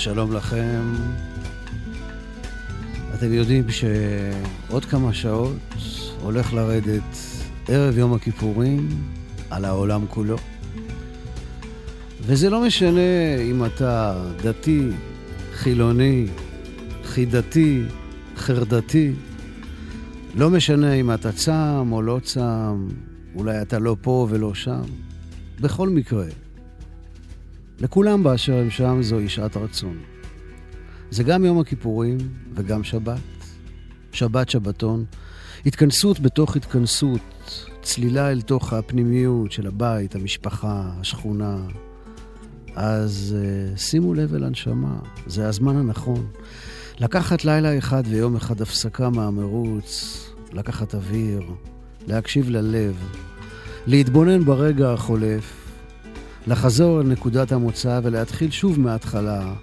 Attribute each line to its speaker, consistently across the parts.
Speaker 1: שלום לכם. אתם יודעים שעוד כמה שעות הולך לרדת ערב יום הכיפורים על העולם כולו. וזה לא משנה אם אתה דתי, חילוני, חידתי, חרדתי. לא משנה אם אתה צם או לא צם, אולי אתה לא פה ולא שם. בכל מקרה, לכולם באשר הם שם זוהי שעת רצון. זה גם יום הכיפורים וגם שבת. שבת שבתון. התכנסות בתוך התכנסות, צלילה אל תוך הפנימיות של הבית, המשפחה, השכונה. אז uh, שימו לב אל הנשמה, זה הזמן הנכון. לקחת לילה אחד ויום אחד הפסקה מהמרוץ, לקחת אוויר, להקשיב ללב, להתבונן ברגע החולף, לחזור אל נקודת המוצא ולהתחיל שוב מההתחלה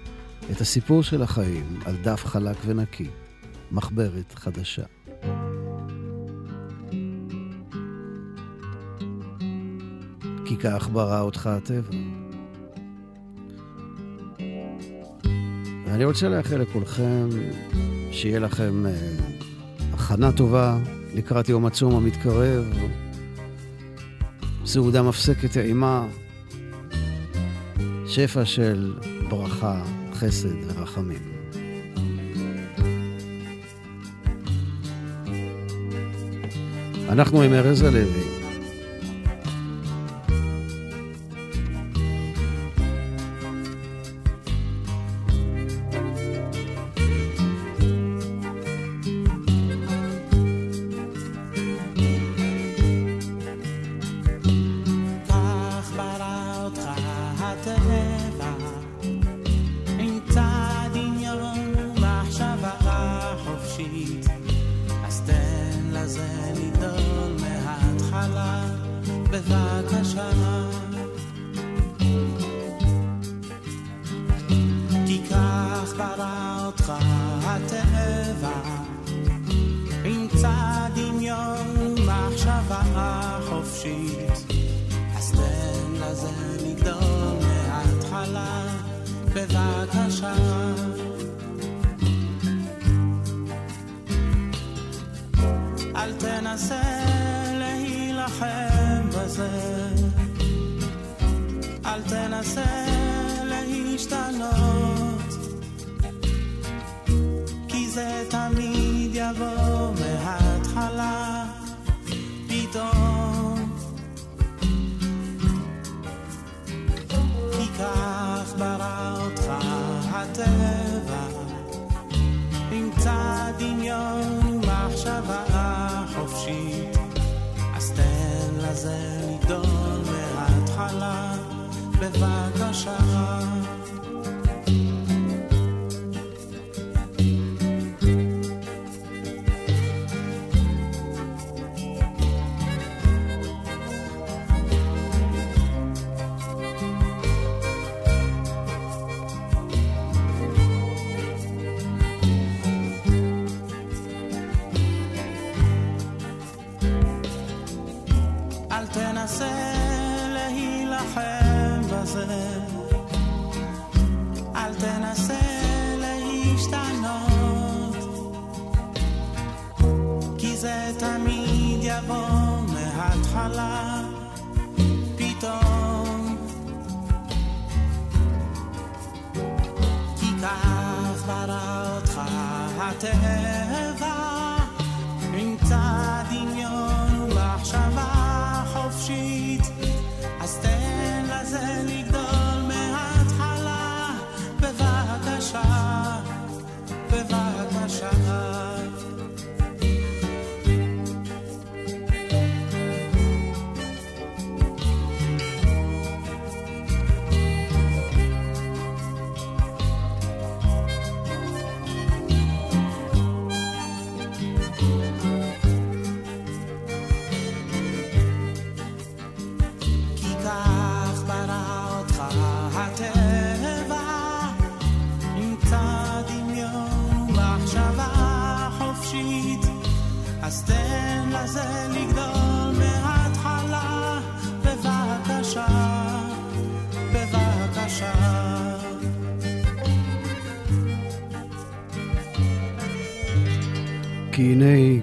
Speaker 1: את הסיפור של החיים על דף חלק ונקי, מחברת חדשה. כי כך ברא אותך הטבע. ואני רוצה לאחל לכולכם שיהיה לכם אה, הכנה טובה לקראת יום הצום המתקרב, סעודה מפסקת טעימה, שפע של ברכה, חסד ורחמים. אנחנו עם ארז הלוי.
Speaker 2: אז תן לזה לגדול מההתחלה.
Speaker 3: to have.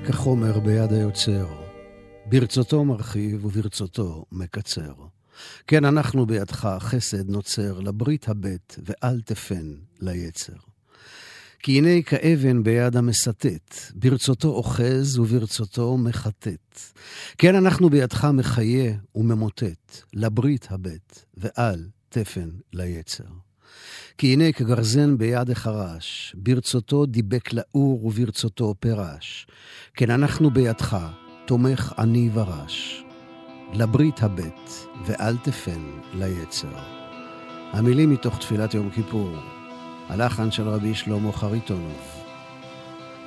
Speaker 3: כחומר ביד היוצר, ברצותו מרחיב וברצותו מקצר. כן, אנחנו בידך חסד נוצר, לברית הבט, ואל תפן ליצר. כי הנה כאבן ביד המסתת, ברצותו אוחז וברצותו מחטט. כן, אנחנו בידך מחיה וממוטט, לברית הבט, ואל תפן ליצר. כי הנה כגרזן ביד החרש, ברצותו דיבק לאור וברצותו פרש. כן אנחנו בידך, תומך עני ורש. לברית הבט, ואל תפן ליצר. המילים מתוך תפילת יום כיפור, הלחן של רבי שלמה חריטונוב.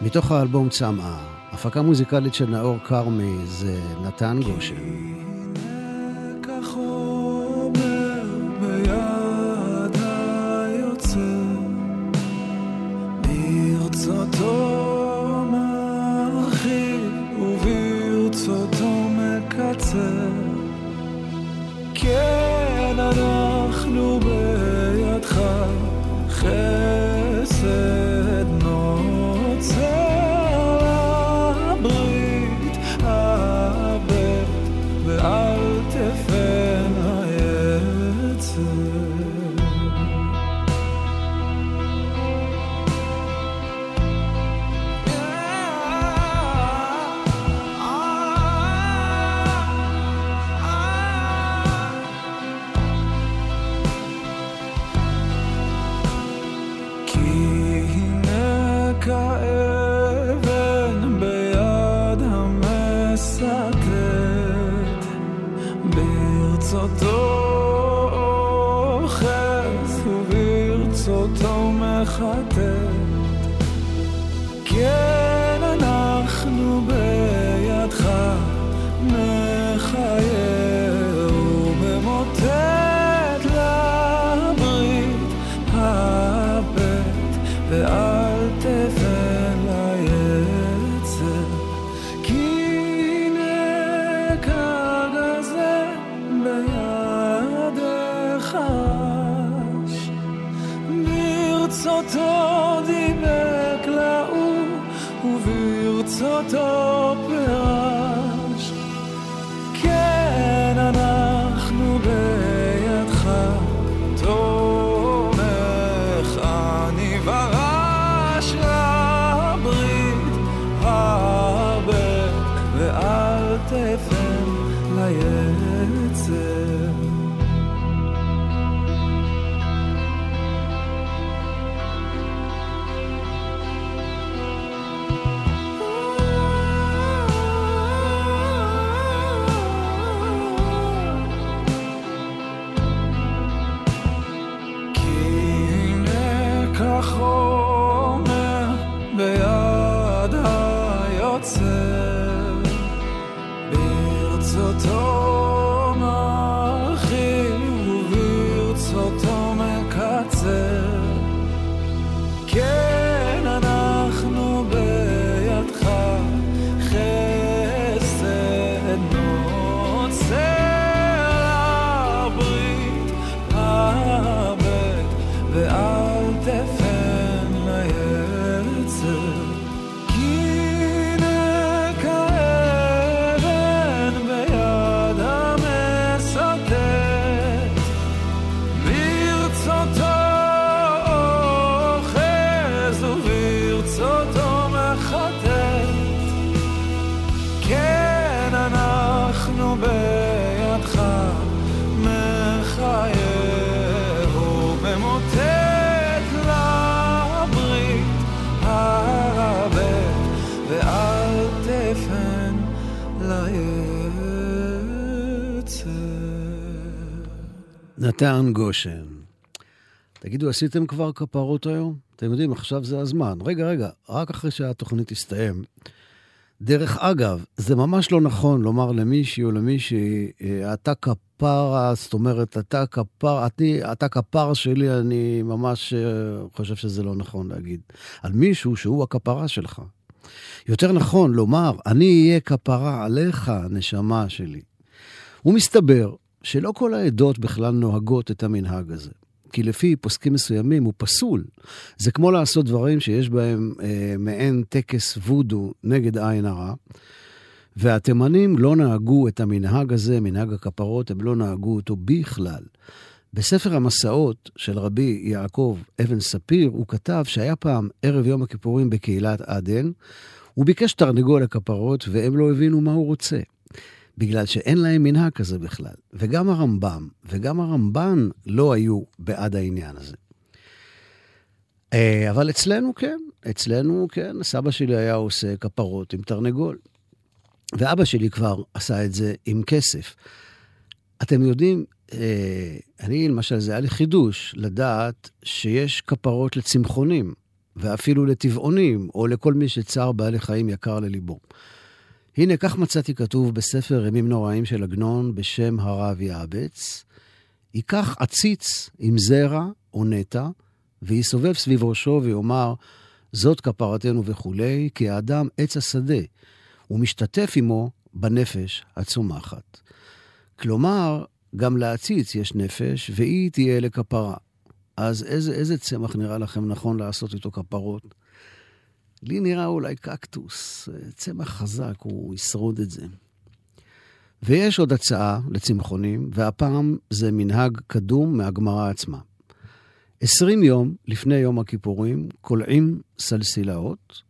Speaker 3: מתוך האלבום צמאה, הפקה מוזיקלית של נאור כרמי זה נתן גושן. נתן גושן. תגידו, עשיתם כבר כפרות היום? אתם יודעים, עכשיו זה הזמן. רגע, רגע, רק אחרי שהתוכנית תסתיים. דרך אגב, זה ממש לא נכון לומר למישהי או למישהי, אה, אתה כפרה, זאת אומרת, אתה כפר, אני, אתה כפר שלי, אני ממש אה, חושב שזה לא נכון להגיד. על מישהו שהוא הכפרה שלך. יותר נכון לומר, אני אהיה כפרה עליך, נשמה שלי. ומסתבר שלא כל העדות בכלל נוהגות את המנהג הזה.
Speaker 1: כי לפי פוסקים מסוימים הוא פסול. זה כמו לעשות דברים שיש בהם אה, מעין טקס וודו נגד עין הרע. והתימנים לא נהגו את המנהג הזה, מנהג הכפרות, הם לא נהגו אותו בכלל. בספר המסעות של רבי יעקב אבן ספיר, הוא כתב שהיה פעם ערב יום הכיפורים בקהילת עדן, הוא ביקש תרנגול לכפרות והם לא הבינו מה הוא רוצה. בגלל שאין להם מנהג כזה בכלל. וגם הרמב"ם וגם הרמב"ן לא היו בעד העניין הזה. אה, אבל אצלנו כן, אצלנו כן, סבא שלי היה עושה כפרות עם תרנגול. ואבא שלי כבר עשה את זה עם כסף. אתם יודעים, אה, אני למשל, זה היה לי חידוש לדעת שיש כפרות לצמחונים, ואפילו לטבעונים, או לכל מי שצער בעלי חיים יקר לליבו. הנה, כך מצאתי כתוב בספר ימים נוראים של עגנון בשם הרב יעבץ, ייקח עציץ עם זרע או נטע, ויסובב סביב ראשו ויאמר, זאת כפרתנו וכולי, כי האדם עץ השדה, ומשתתף עמו בנפש הצומחת. כלומר, גם לעציץ יש נפש, והיא תהיה לכפרה. אז איזה, איזה צמח נראה לכם נכון לעשות איתו כפרות? לי נראה אולי קקטוס, צמח חזק, הוא ישרוד את זה. ויש עוד הצעה לצמחונים, והפעם זה מנהג קדום מהגמרא עצמה. עשרים יום לפני יום הכיפורים קולעים סלסילאות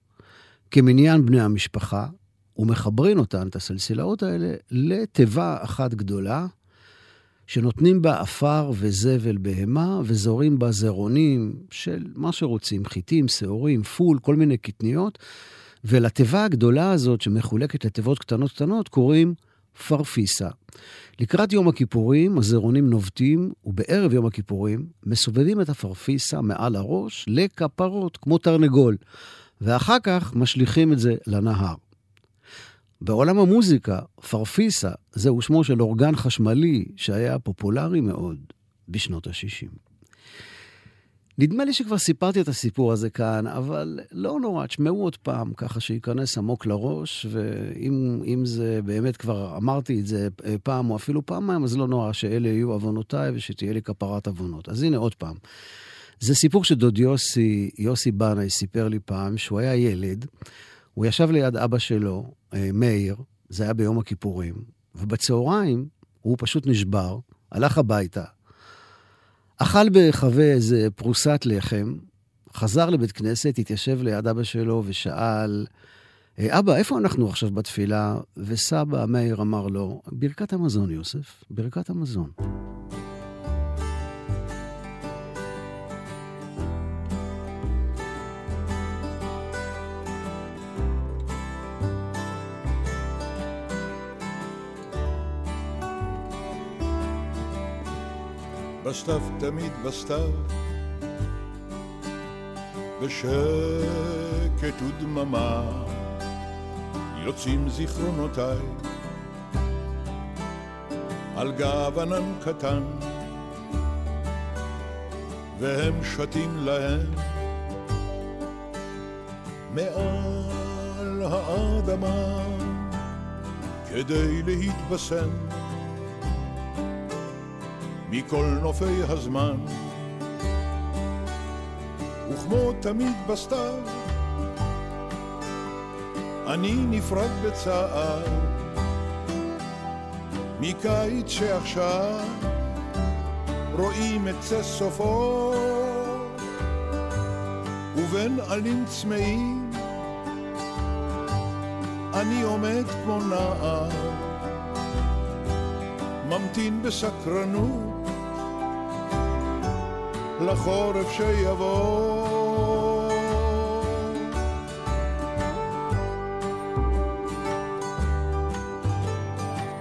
Speaker 1: כמניין בני המשפחה, ומחברים אותן, את הסלסילאות האלה, לתיבה אחת גדולה, שנותנים בה עפר וזבל בהמה, וזורים בה זרעונים של מה שרוצים, חיטים, שעורים, פול, כל מיני קטניות, ולתיבה הגדולה הזאת, שמחולקת לתיבות קטנות קטנות, קוראים פרפיסה. לקראת יום הכיפורים, הזרעונים נובטים, ובערב יום הכיפורים, מסובבים את הפרפיסה מעל הראש לכפרות, כמו תרנגול, ואחר כך משליכים את זה לנהר. בעולם המוזיקה, פרפיסה, זהו שמו של אורגן חשמלי שהיה פופולרי מאוד בשנות ה-60. נדמה לי שכבר סיפרתי את הסיפור הזה כאן, אבל לא נורא, תשמעו עוד פעם, ככה שייכנס עמוק לראש, ואם זה באמת כבר אמרתי את זה פעם או אפילו פעמיים, אז לא נורא שאלה יהיו עוונותיי ושתהיה לי כפרת עוונות. אז הנה עוד פעם. זה סיפור שדוד יוסי, יוסי בנאי סיפר לי פעם, שהוא היה ילד, הוא ישב ליד אבא שלו, מאיר, זה היה ביום הכיפורים, ובצהריים הוא פשוט נשבר, הלך הביתה, אכל בחווה איזה פרוסת לחם, חזר לבית כנסת, התיישב ליד אבא שלו ושאל, אה, אבא, איפה אנחנו עכשיו בתפילה? וסבא מאיר אמר לו, ברכת המזון, יוסף, ברכת המזון.
Speaker 4: בסתיו תמיד בסתיו, בשקט ודממה יוצאים זיכרונותיי. על גב ענן קטן והם שתים להם. מעל האדמה כדי להתבשם מכל נופי הזמן. וכמו תמיד בסתיו, אני נפרד בצער מקיץ שעכשיו רואים את זה סופו ובין עלים צמאים אני עומד כמו נער ממתין בסקרנות לחורף שיבוא.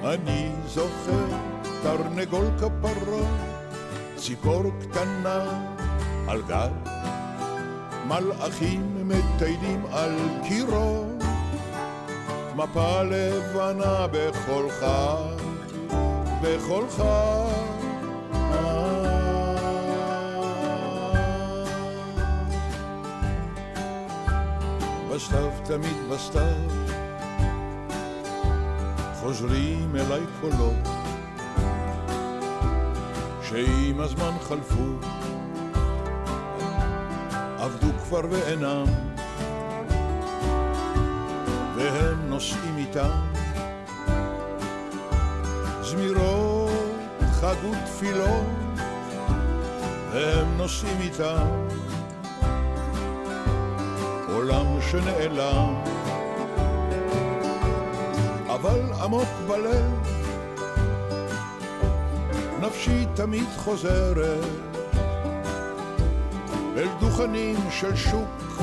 Speaker 4: אני זוכר תרנגול כפרות, ציפור קטנה על גל, מלאכים מטיילים על קירו, מפה לבנה בכל חג, בכל חג. בסתיו, תמיד בסתיו, חוזרים אליי קולות שעם הזמן חלפו, עבדו כבר ואינם, והם נושאים איתם. זמירות, חג ותפילות, והם נושאים איתם שנעלם, אבל עמוק בלב נפשי תמיד חוזרת אל דוכנים של שוק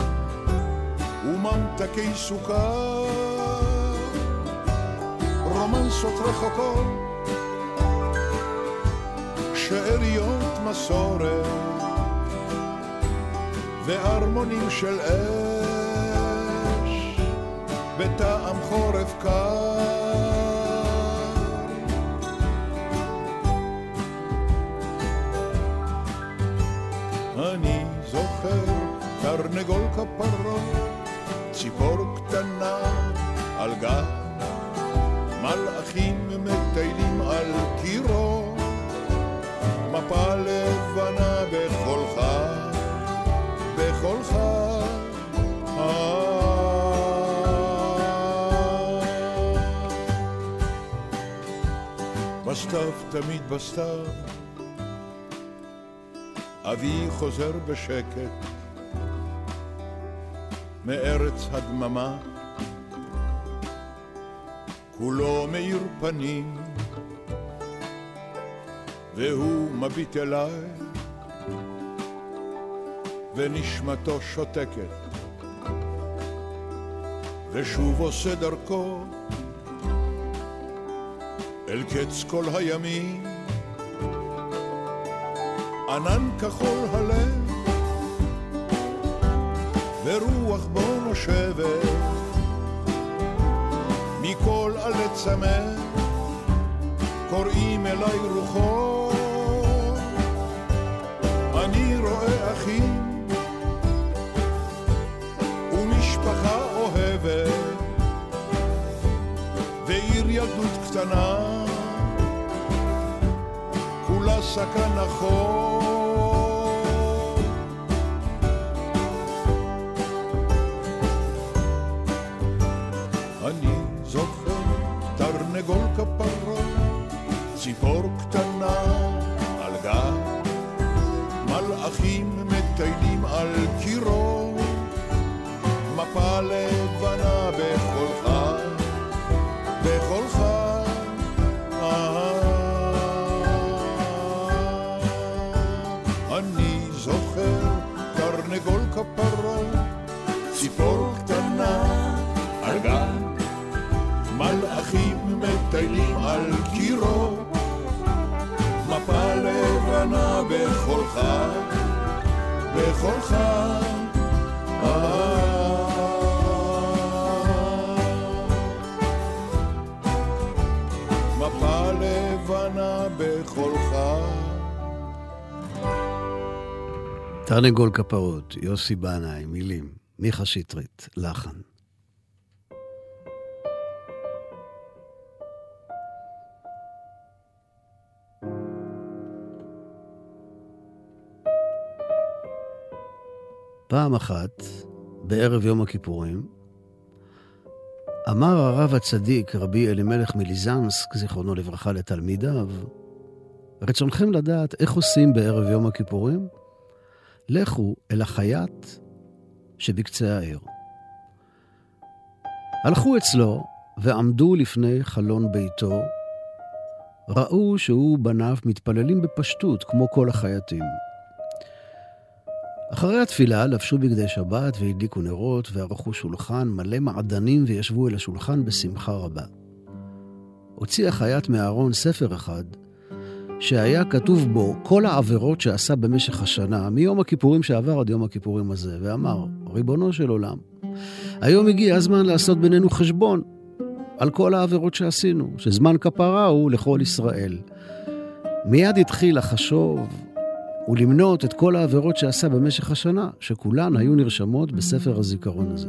Speaker 4: וממתקי סוכר, רומנסות רחוקות, שאריות מסורת וארמונים של אש בטעם חורף קר. תרנגול כפרות, ציפור קטנה על גב, מלאכים מטיילים על קירו, מפה לבנה בחולך, בחולך. בסתיו, תמיד בסתיו, אבי חוזר בשקט, מארץ הדממה, כולו מאיר פנים, והוא מביט אליי, ונשמתו שותקת, ושוב עושה דרכו אל קץ כל הימים, ענן כחול הלב ורוח בו נושבת. מכל עלי צמא קוראים אליי רוחו. אני רואה אחים ומשפחה אוהבת. ועיר ילדות קטנה כולה סכנה חור ציפור קטנה על גב, מלאכים מטיילים על קירו, מפה לבנה בחולך, כפרות, ציפור קטנה על גב, מלאכים מטיילים על קירו, לבנה בחולך, בחולך. מפה
Speaker 1: תרנגול כפרות, יוסי בנאי, מילים, מיכה שטרית, לחן. פעם אחת, בערב יום הכיפורים, אמר הרב הצדיק, רבי אלימלך מליזנסק, זיכרונו לברכה, לתלמידיו, רצונכם לדעת איך עושים בערב יום הכיפורים? לכו אל החייט שבקצה העיר. הלכו אצלו ועמדו לפני חלון ביתו, ראו שהוא בניו מתפללים בפשטות כמו כל החייטים. אחרי התפילה לבשו בגדי שבת והדליקו נרות וערכו שולחן מלא מעדנים וישבו אל השולחן בשמחה רבה. הוציא החייט מהארון ספר אחד, שהיה כתוב בו כל העבירות שעשה במשך השנה, מיום הכיפורים שעבר עד יום הכיפורים הזה, ואמר, ריבונו של עולם, היום הגיע הזמן לעשות בינינו חשבון על כל העבירות שעשינו, שזמן כפרה הוא לכל ישראל. מיד התחיל לחשוב ולמנות את כל העבירות שעשה במשך השנה, שכולן היו נרשמות בספר הזיכרון הזה.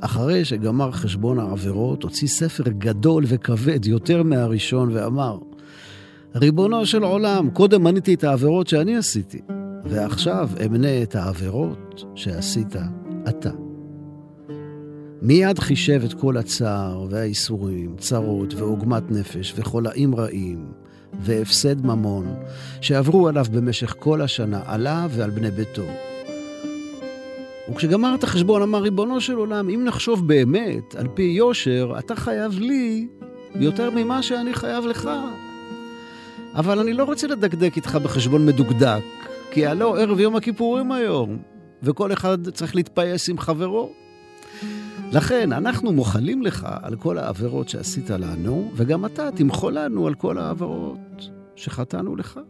Speaker 1: אחרי שגמר חשבון העבירות, הוציא ספר גדול וכבד יותר מהראשון ואמר, ריבונו של עולם, קודם מניתי את העבירות שאני עשיתי, ועכשיו אמנה את העבירות שעשית אתה. מיד חישב את כל הצער והאיסורים, צרות ועוגמת נפש וחולאים רעים והפסד ממון שעברו עליו במשך כל השנה, עליו ועל בני ביתו. וכשגמר את החשבון אמר, ריבונו של עולם, אם נחשוב באמת, על פי יושר, אתה חייב לי יותר ממה שאני חייב לך. אבל אני לא רוצה לדקדק איתך בחשבון מדוקדק, כי הלא ערב יום הכיפורים היום, וכל אחד צריך להתפייס עם חברו. לכן, אנחנו מוחלים לך על כל העבירות שעשית לנו, וגם אתה תמחול לנו על כל העבירות שחטאנו לך.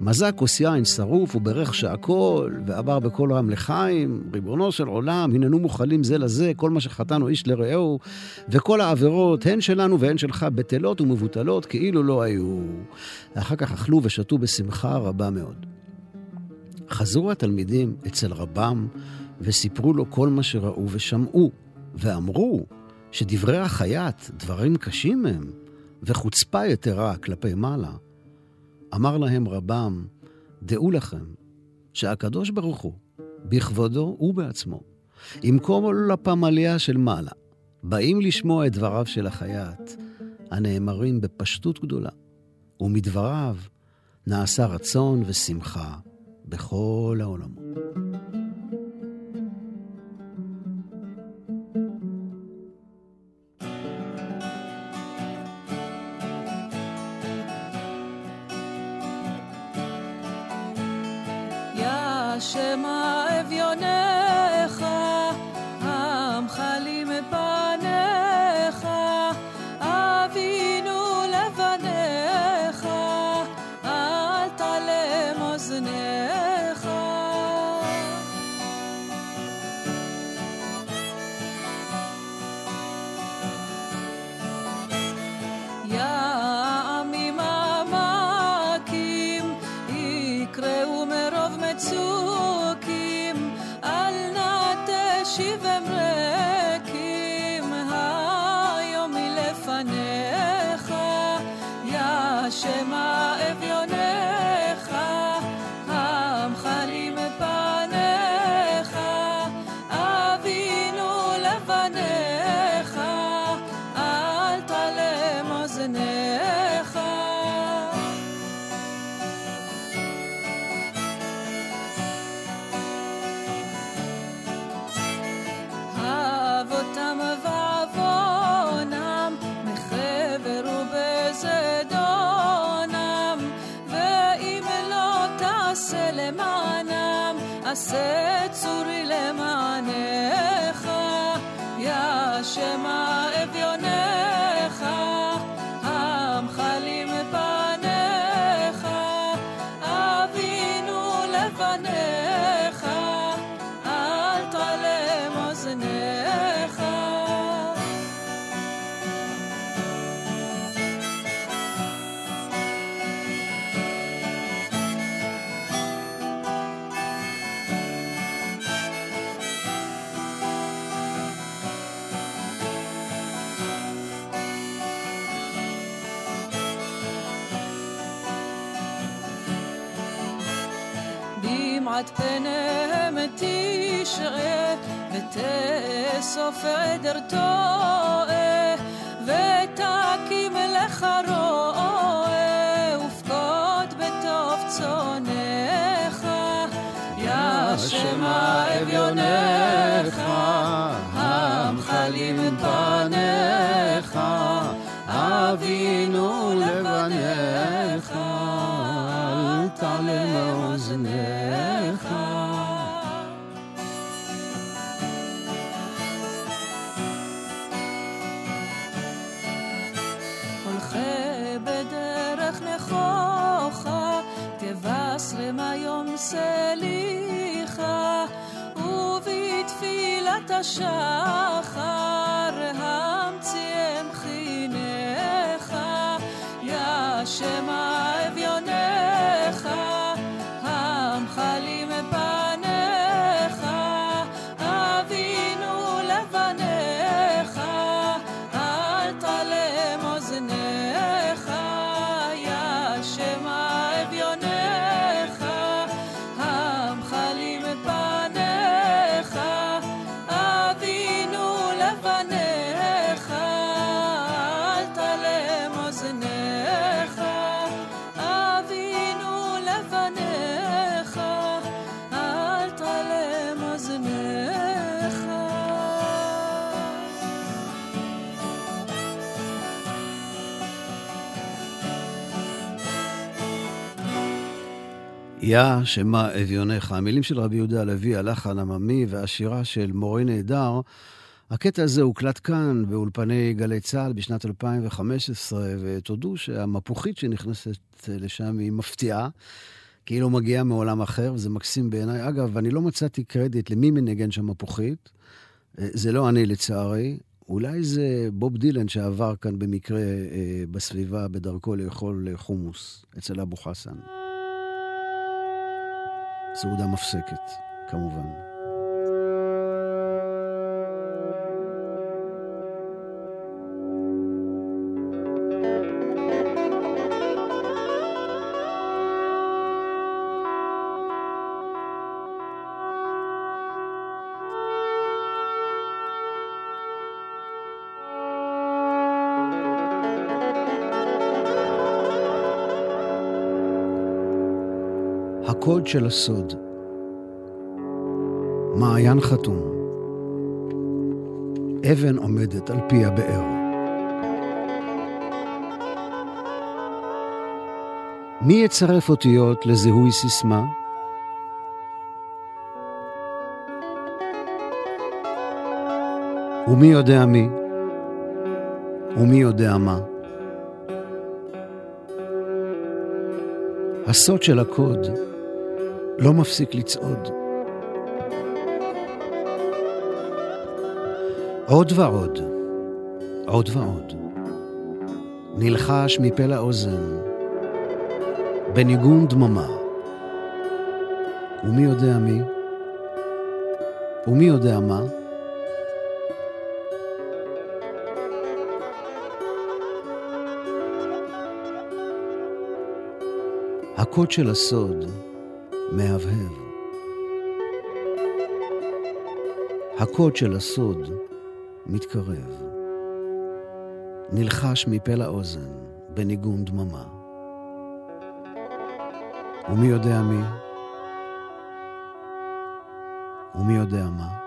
Speaker 1: מזה כוס יין שרוף וברך שהכל, ואמר בקול רם לחיים, ריבונו של עולם, הננו מוכלים זה לזה, כל מה שחטאנו איש לרעהו, וכל העבירות, הן שלנו והן שלך, בטלות ומבוטלות כאילו לא היו. ואחר כך אכלו ושתו בשמחה רבה מאוד. חזרו התלמידים אצל רבם, וסיפרו לו כל מה שראו ושמעו, ואמרו שדברי החייט דברים קשים הם, וחוצפה יתרה כלפי מעלה. אמר להם רבם, דעו לכם שהקדוש ברוך הוא, בכבודו ובעצמו, עם כל הפמליה של מעלה, באים לשמוע את דבריו של החייט, הנאמרים בפשטות גדולה, ומדבריו נעשה רצון ושמחה בכל העולמות.
Speaker 5: שמא דמעת פניהם תשרה, ותאסוף עדר טועה, ותקים לך רועה, ופקוד בטוב צונך. יה שמא אביונך, סליחה, ובתפילת השחר המציאם חינך, יה שמא אביונך,
Speaker 1: יא שמה אביונך. המילים של רבי יהודה הלוי, הלחן עממי והשירה של מורה נהדר. הקטע הזה הוקלט כאן באולפני גלי צה"ל בשנת 2015, ותודו שהמפוחית שנכנסת לשם היא מפתיעה, כאילו מגיעה מעולם אחר, וזה מקסים בעיניי. אגב, אני לא מצאתי קרדיט למי מנגן שם מפוחית. זה לא אני לצערי, אולי זה בוב דילן שעבר כאן במקרה אה, בסביבה בדרכו לאכול חומוס אצל אבו חסן. סעודה מפסקת, כמובן. הקוד של הסוד. מעיין חתום. אבן עומדת על פי הבאר. מי יצרף אותיות לזיהוי סיסמה? ומי יודע מי? ומי יודע מה? הסוד של הקוד לא מפסיק לצעוד. עוד ועוד, עוד ועוד. נלחש מפה לאוזן, בניגון דממה. ומי יודע מי? ומי יודע מה? הקוד של הסוד מהבהב. הקוד של הסוד מתקרב. נלחש מפה לאוזן בניגון דממה. ומי יודע מי? ומי יודע מה?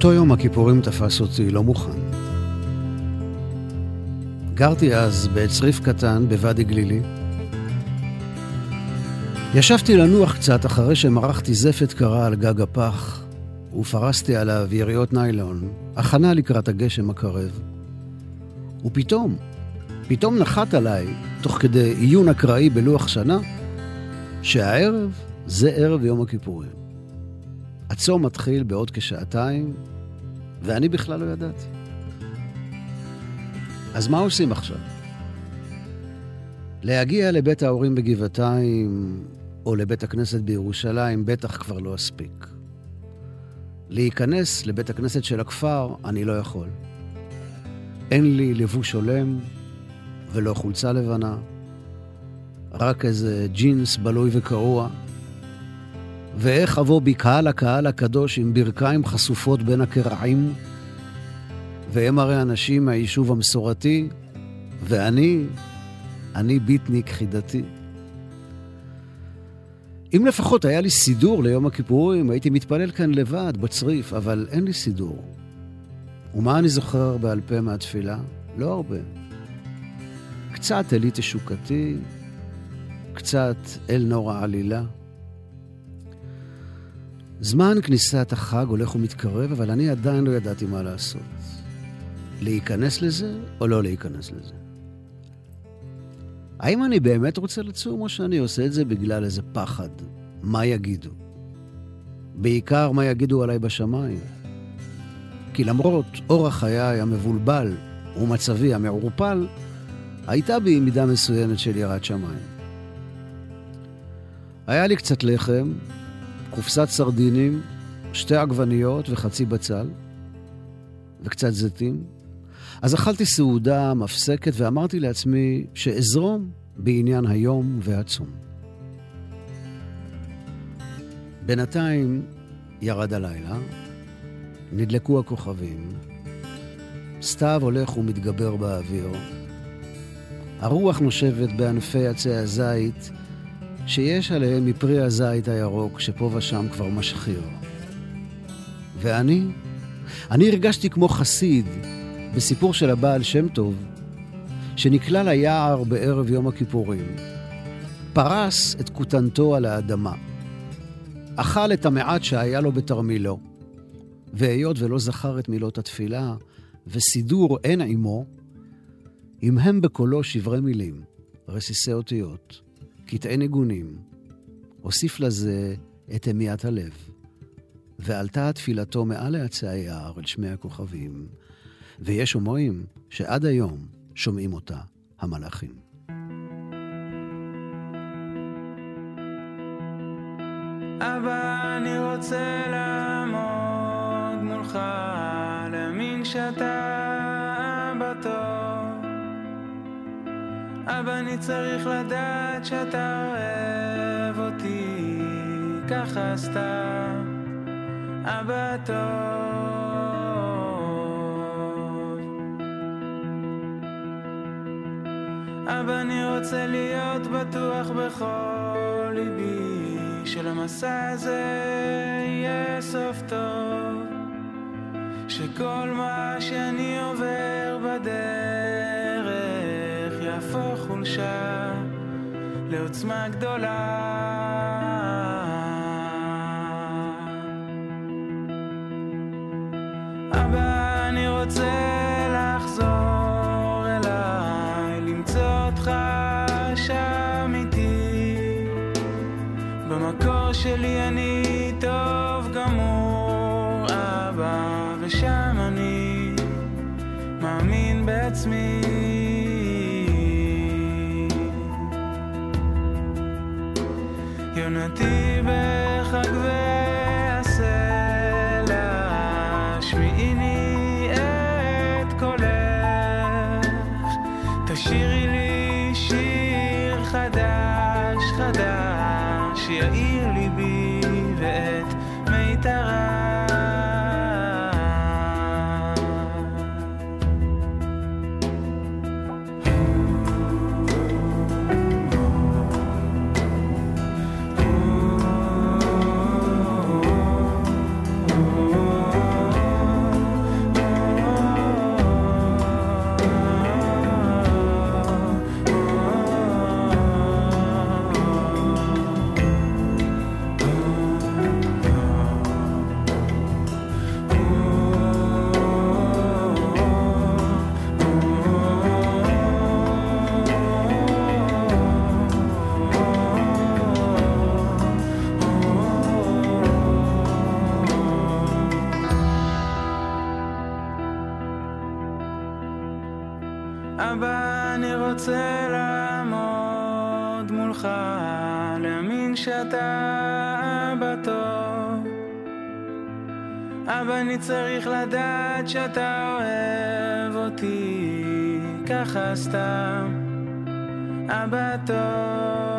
Speaker 1: אותו יום הכיפורים תפס אותי לא מוכן. גרתי אז בצריף קטן בוואדי גלילי. ישבתי לנוח קצת אחרי שמרחתי זפת קרה על גג הפח, ופרסתי עליו יריות ניילון, הכנה לקראת הגשם הקרב. ופתאום, פתאום נחת עליי, תוך כדי עיון אקראי בלוח שנה, שהערב זה ערב יום הכיפורים. הצום מתחיל בעוד כשעתיים, ואני בכלל לא ידעתי. אז מה עושים עכשיו? להגיע לבית ההורים בגבעתיים או לבית הכנסת בירושלים בטח כבר לא אספיק. להיכנס לבית הכנסת של הכפר אני לא יכול. אין לי לבוש הולם ולא חולצה לבנה, רק איזה ג'ינס בלוי וקרוע. ואיך אבוא בקהל הקהל הקדוש עם ברכיים חשופות בין הקרעים? והם הרי אנשים מהיישוב המסורתי, ואני, אני ביטניק חידתי. אם לפחות היה לי סידור ליום הכיפורים, הייתי מתפלל כאן לבד, בצריף, אבל אין לי סידור. ומה אני זוכר בעל פה מהתפילה? לא הרבה. קצת אלי תשוקתי, קצת אל נורא עלילה. זמן כניסת החג הולך ומתקרב, אבל אני עדיין לא ידעתי מה לעשות. להיכנס לזה או לא להיכנס לזה. האם אני באמת רוצה לצום, או שאני עושה את זה בגלל איזה פחד? מה יגידו? בעיקר מה יגידו עליי בשמיים. כי למרות אורח חיי המבולבל ומצבי המעורפל, הייתה בי מידה מסוימת של יראת שמיים. היה לי קצת לחם, קופסת סרדינים, שתי עגבניות וחצי בצל, וקצת זיתים. אז אכלתי סעודה מפסקת ואמרתי לעצמי שאזרום בעניין היום והצום. בינתיים ירד הלילה, נדלקו הכוכבים, סתיו הולך ומתגבר באוויר, הרוח נושבת בענפי עצי הזית שיש עליהם מפרי הזית הירוק שפה ושם כבר משחיר. ואני, אני הרגשתי כמו חסיד בסיפור של הבעל שם טוב, שנקלע ליער בערב יום הכיפורים, פרס את כותנתו על האדמה, אכל את המעט שהיה לו בתרמילו, והיות ולא זכר את מילות התפילה, וסידור אין עמו, המהם בקולו שברי מילים, רסיסי אותיות, קטעי ניגונים, הוסיף לזה את המיית הלב, ועלתה תפילתו מעל לעצי היער אל שמי הכוכבים, ויש אומרים שעד היום שומעים אותה המלאכים.
Speaker 6: אבא, אני רוצה לעמוד מולך, להאמין שאתה אבא, אני צריך לדעת שאתה אוהב אותי, ככה סתם, אבא טוב. אבא, אני רוצה להיות בטוח בכל ליבי, שלמסע הזה יהיה סוף טוב, שכל מה שאני עובר בדרך חולשה לעוצמה גדולה. אבא, אני רוצה שאתה אבא טוב. אבא, אני צריך לדעת שאתה אוהב אותי, ככה סתם, אבא טוב.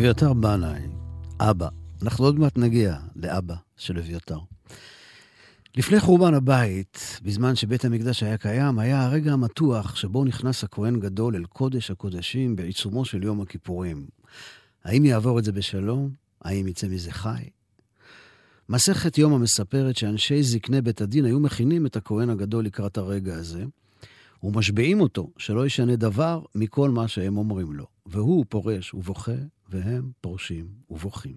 Speaker 1: אביתר בנאי, אבא. אנחנו עוד מעט נגיע לאבא של אביתר. לפני חורבן הבית, בזמן שבית המקדש היה קיים, היה הרגע המתוח שבו נכנס הכהן גדול אל קודש הקודשים בעיצומו של יום הכיפורים. האם יעבור את זה בשלום? האם יצא מזה חי? מסכת יומא מספרת שאנשי זקני בית הדין היו מכינים את הכהן הגדול לקראת הרגע הזה, ומשביעים אותו שלא ישנה דבר מכל מה שהם אומרים לו. והוא פורש ובוכה, והם פורשים ובוכים.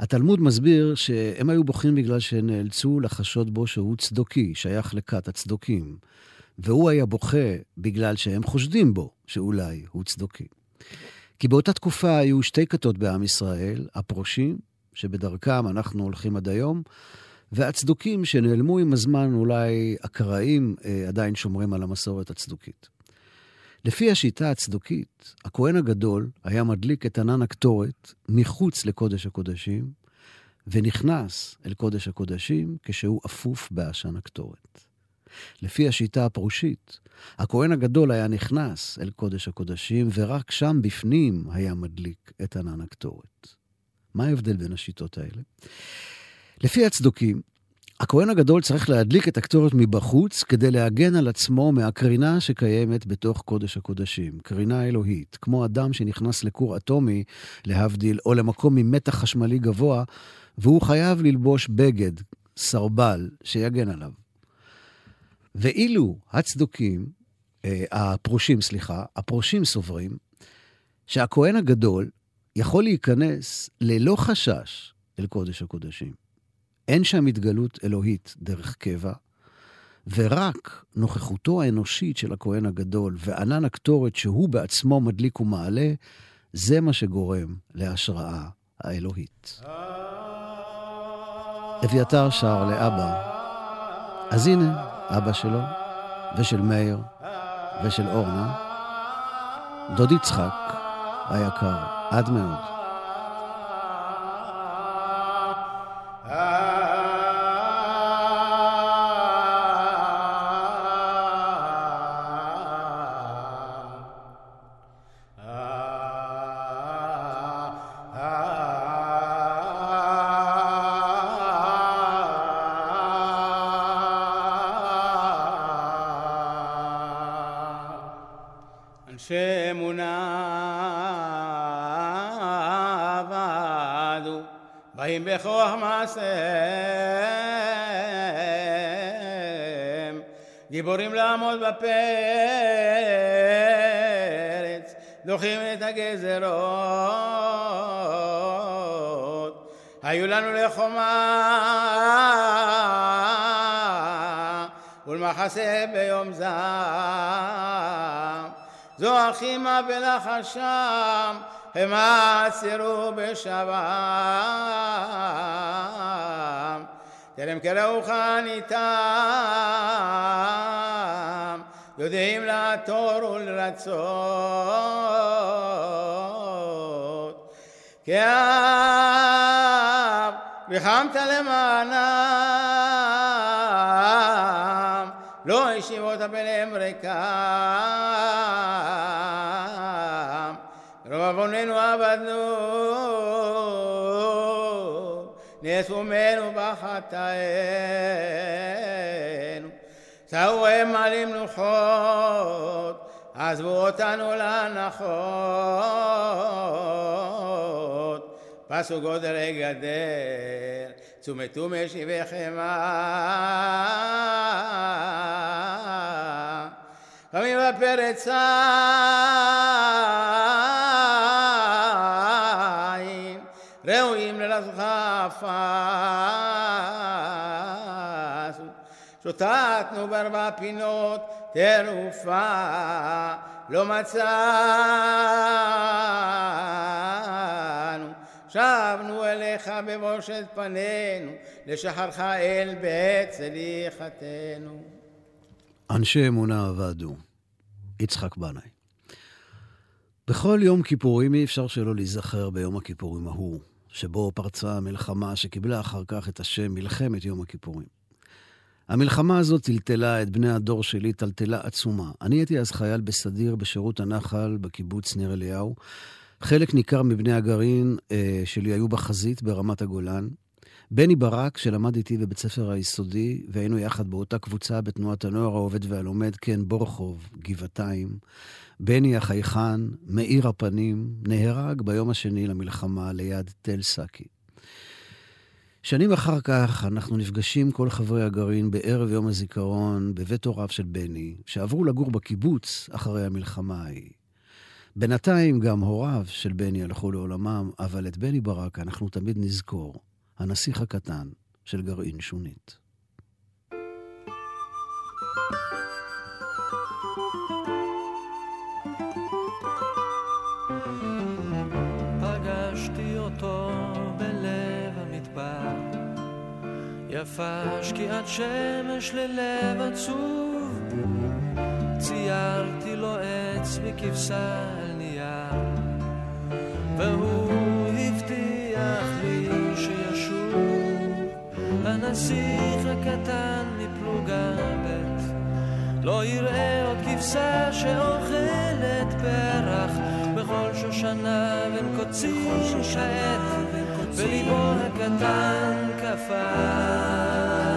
Speaker 1: התלמוד מסביר שהם היו בוכים בגלל שנאלצו לחשוד בו שהוא צדוקי, שייך לכת הצדוקים. והוא היה בוכה בגלל שהם חושדים בו שאולי הוא צדוקי. כי באותה תקופה היו שתי כתות בעם ישראל, הפרושים, שבדרכם אנחנו הולכים עד היום, והצדוקים שנעלמו עם הזמן, אולי הקראים אה, עדיין שומרים על המסורת הצדוקית. לפי השיטה הצדוקית, הכהן הגדול היה מדליק את ענן הקטורת מחוץ לקודש הקודשים, ונכנס אל קודש הקודשים כשהוא אפוף בעשן הקטורת. לפי השיטה הפרושית, הכהן הגדול היה נכנס אל קודש הקודשים, ורק שם בפנים היה מדליק את ענן הקטורת. מה ההבדל בין השיטות האלה? לפי הצדוקים, הכהן הגדול צריך להדליק את הקטורת מבחוץ כדי להגן על עצמו מהקרינה שקיימת בתוך קודש הקודשים, קרינה אלוהית, כמו אדם שנכנס לכור אטומי, להבדיל, או למקום עם מתח חשמלי גבוה, והוא חייב ללבוש בגד, סרבל, שיגן עליו. ואילו הצדוקים, אה, הפרושים, סליחה, הפרושים סוברים שהכהן הגדול יכול להיכנס ללא חשש אל קודש הקודשים. אין שם התגלות אלוהית דרך קבע, ורק נוכחותו האנושית של הכהן הגדול וענן הקטורת שהוא בעצמו מדליק ומעלה, זה מה שגורם להשראה האלוהית. אביתר שר לאבא, אז הנה, אבא שלו, ושל מאיר, ושל אורנה, דוד יצחק היקר, עד מאוד.
Speaker 7: לחומה ולמחסה ביום זעם. זו אחימה בלחשם, הם עצרו בשבם. טרם קראוך ניתם, יודעים לעתור ולרצות. כי ריחמת למענם, לא השיבות ביניהם ריקם. רוב עווננו עבדנו, נאסומנו בחטאינו. צאו הם מעלים לוחות, עזבו אותנו להנחות. פסו גודל גדר, צומתו משיביכם בפרץ עין, ראויים לרזך עפס. שוטטנו בארבע פינות, תרופה לא מצאנו. שבנו אליך בבושת פנינו, לשחרך אל בית צליחתנו.
Speaker 1: אנשי אמונה עבדו. יצחק בנאי. בכל יום כיפורים אי אפשר שלא להיזכר ביום הכיפורים ההוא, שבו פרצה המלחמה שקיבלה אחר כך את השם מלחמת יום הכיפורים. המלחמה הזאת טלטלה את בני הדור שלי טלטלה עצומה. אני הייתי אז חייל בסדיר בשירות הנחל בקיבוץ ניר אליהו. חלק ניכר מבני הגרעין אה, שלי היו בחזית ברמת הגולן. בני ברק, שלמד איתי בבית ספר היסודי, והיינו יחד באותה קבוצה בתנועת הנוער העובד והלומד, כן, בורחוב, גבעתיים. בני החייכן, מאיר הפנים, נהרג ביום השני למלחמה ליד תל סאקי. שנים אחר כך אנחנו נפגשים כל חברי הגרעין בערב יום הזיכרון בבית הוריו של בני, שעברו לגור בקיבוץ אחרי המלחמה ההיא. בינתיים גם הוריו של בני הלכו לעולמם, אבל את בני ברק אנחנו תמיד נזכור, הנסיך הקטן של גרעין שונית.
Speaker 8: יפה שקיעת שמש ללב עצוב, ציירתי לו עץ וכבשה על נייר, והוא הבטיח לי שישוב, הנסיך הקטן מפלוגה ב', לא יראה עוד כבשה שאוכלת פרח. בכל שושנה בין קוצים שעט, וליבו הקטן קפא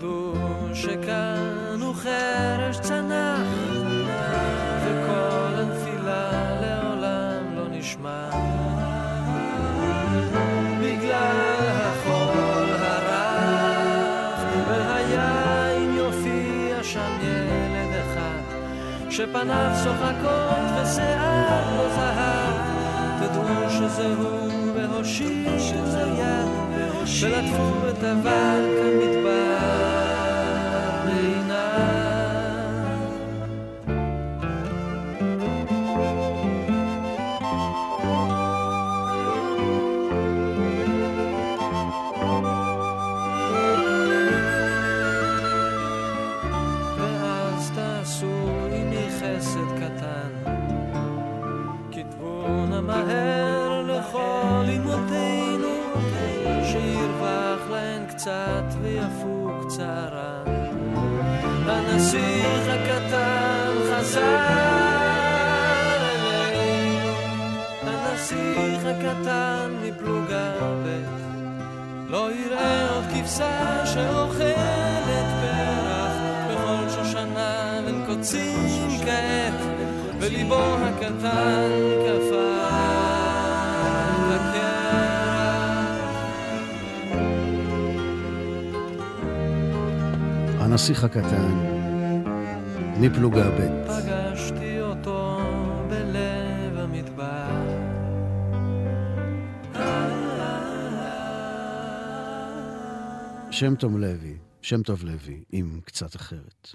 Speaker 8: תדעו שכאן הוא חרש צנח, וכל הנפילה לעולם לא נשמע. בגלל החול הרך, והיין יופיע שם ילד אחד, שפניו צוחקות ושיער לו זהב, תדעו שזה הוא והושיטו זה יד, ולטפו את אבק המדבר הנסיך הקטן, מפלוגה ב'. פגשתי אותו בלב המדבר
Speaker 1: שם טוב לוי, שם טוב לוי, עם קצת אחרת.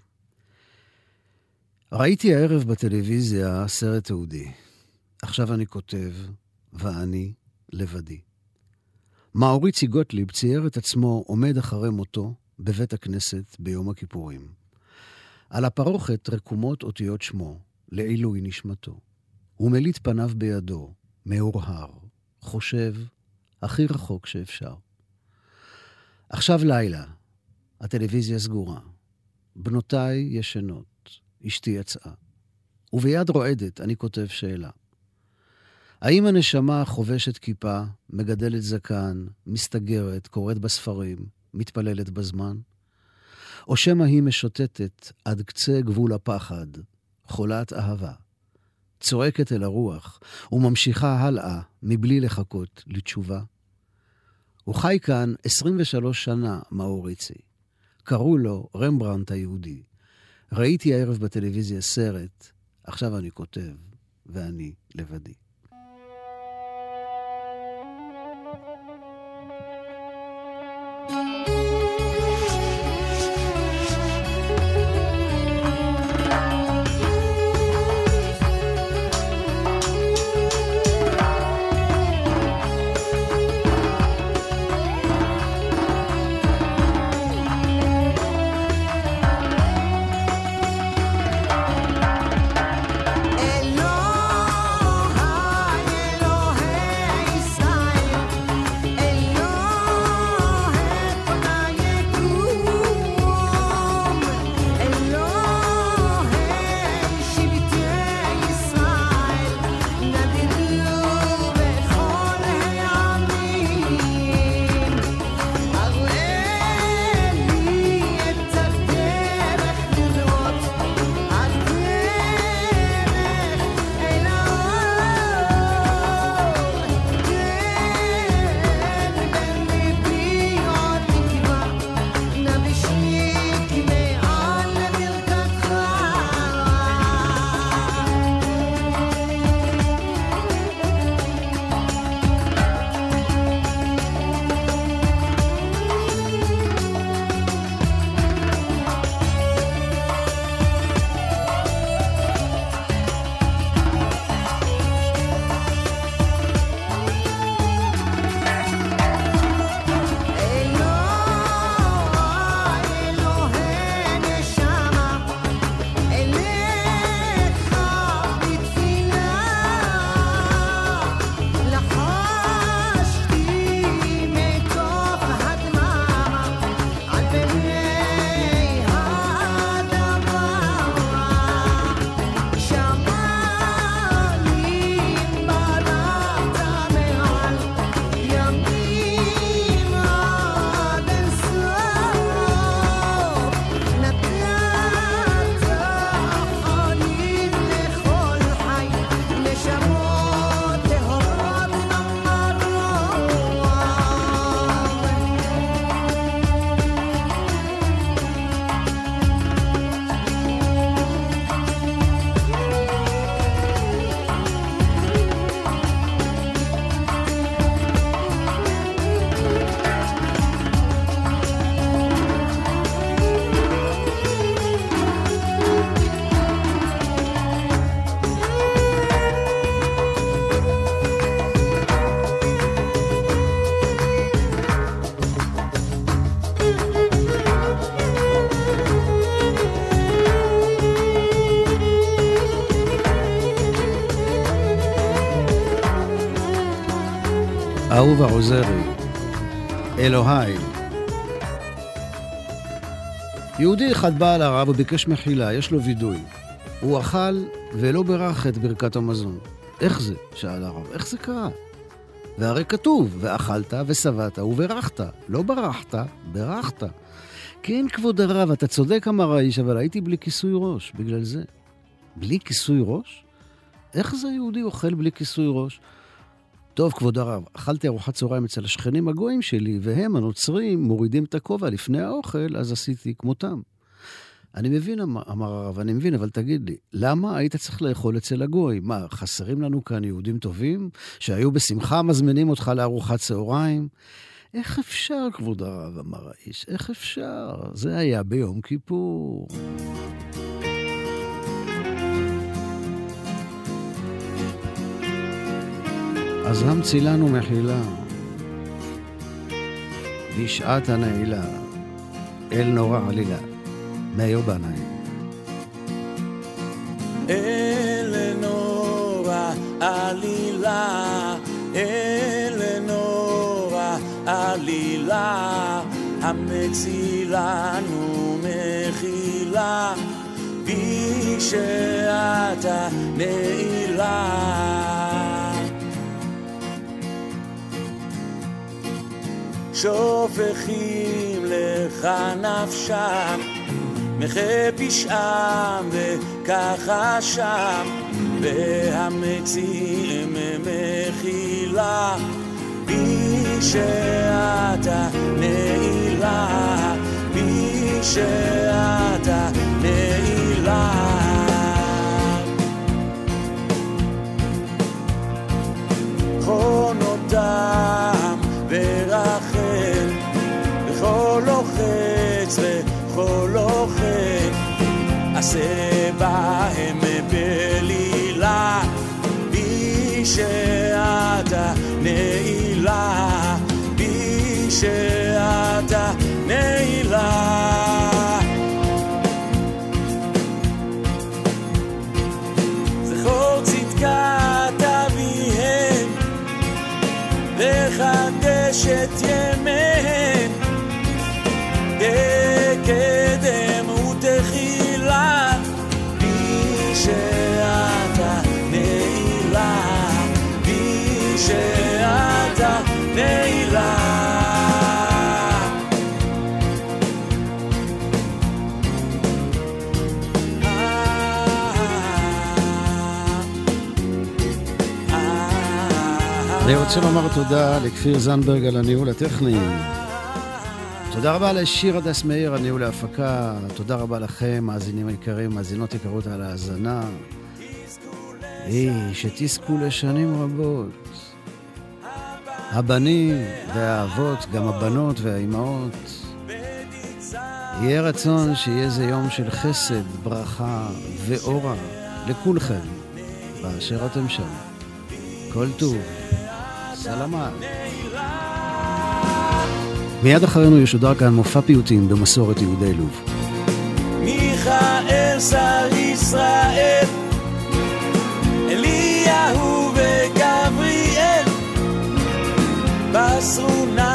Speaker 1: ראיתי הערב בטלוויזיה סרט תיעודי. עכשיו אני כותב, ואני לבדי. מאוריצי גוטליב צייר את עצמו עומד אחרי מותו בבית הכנסת ביום הכיפורים. על הפרוכת רקומות אותיות שמו, לעילוי נשמתו. הוא מליט פניו בידו, מהורהר, חושב, הכי רחוק שאפשר. עכשיו לילה, הטלוויזיה סגורה. בנותיי ישנות, אשתי יצאה. וביד רועדת אני כותב שאלה. האם הנשמה חובשת כיפה, מגדלת זקן, מסתגרת, קוראת בספרים, מתפללת בזמן? או שמא היא משוטטת עד קצה גבול הפחד, חולת אהבה, צועקת אל הרוח וממשיכה הלאה מבלי לחכות לתשובה?
Speaker 2: הוא חי כאן 23 שנה, מאוריצי. קראו לו רמברנט היהודי. ראיתי הערב בטלוויזיה סרט, עכשיו אני כותב, ואני לבדי. אהובה עוזרי, אלוהי. יהודי אחד בא אל הרב וביקש מחילה, יש לו וידוי. הוא אכל ולא בירך את ברכת המזון. איך זה? שאל הרב. איך זה קרה? והרי כתוב, ואכלת ושבעת וברכת. לא ברחת, ברכת. כן, כבוד הרב, אתה צודק, אמר האיש, אבל הייתי בלי כיסוי ראש, בגלל זה. בלי כיסוי ראש? איך זה יהודי אוכל בלי כיסוי ראש? טוב, כבוד הרב, אכלתי ארוחת צהריים אצל השכנים הגויים שלי, והם, הנוצרים, מורידים את הכובע לפני האוכל, אז עשיתי כמותם. אני מבין, אמר, אמר הרב, אני מבין, אבל תגיד לי, למה היית צריך לאכול אצל הגוי? מה, חסרים לנו כאן יהודים טובים, שהיו בשמחה מזמינים אותך לארוחת צהריים? איך אפשר, כבוד הרב, אמר האיש, איך אפשר? זה היה ביום כיפור. אז המציא לנו מחילה, בשעת הנעילה, אל נורא עלילה, מאיר בנאי.
Speaker 9: אל נורא עלילה, אל נורא עלילה, המצילנו מחילה, בשעת הנעילה. שופכים לך נפשם, מחה פשעם וככה שם, והמציעים מחילה, בשעת שאתה נעילה, בי שאתה נעילה. חונותם וכל לוחץ וכל לוחץ, עשה בהם בלילה, בי שאתה נעילה, בי שאתה נעילה. זכור צדקת אביהם, לחדש את ימיהם, כקדם
Speaker 1: אני רוצה לומר תודה לכפיר זנדברג על הניהול הטכני. תודה רבה לשיר הדס מאיר, הניהול להפקה. תודה רבה לכם, מאזינים יקרים, מאזינות יקרות על ההאזנה. היי, שתזכו לשנים רבות. הבנים והאבות, גם הבנות והאימהות. יהיה רצון שיהיה זה יום של חסד, ברכה ואורה לכולכם, באשר אתם שם. כל טוב. סלמה. מיד אחרינו ישודר כאן מופע פיוטים במסורת יהודי לוב.
Speaker 9: מיכאל שר ישראל, אליהו וגבריאל, בשרו נא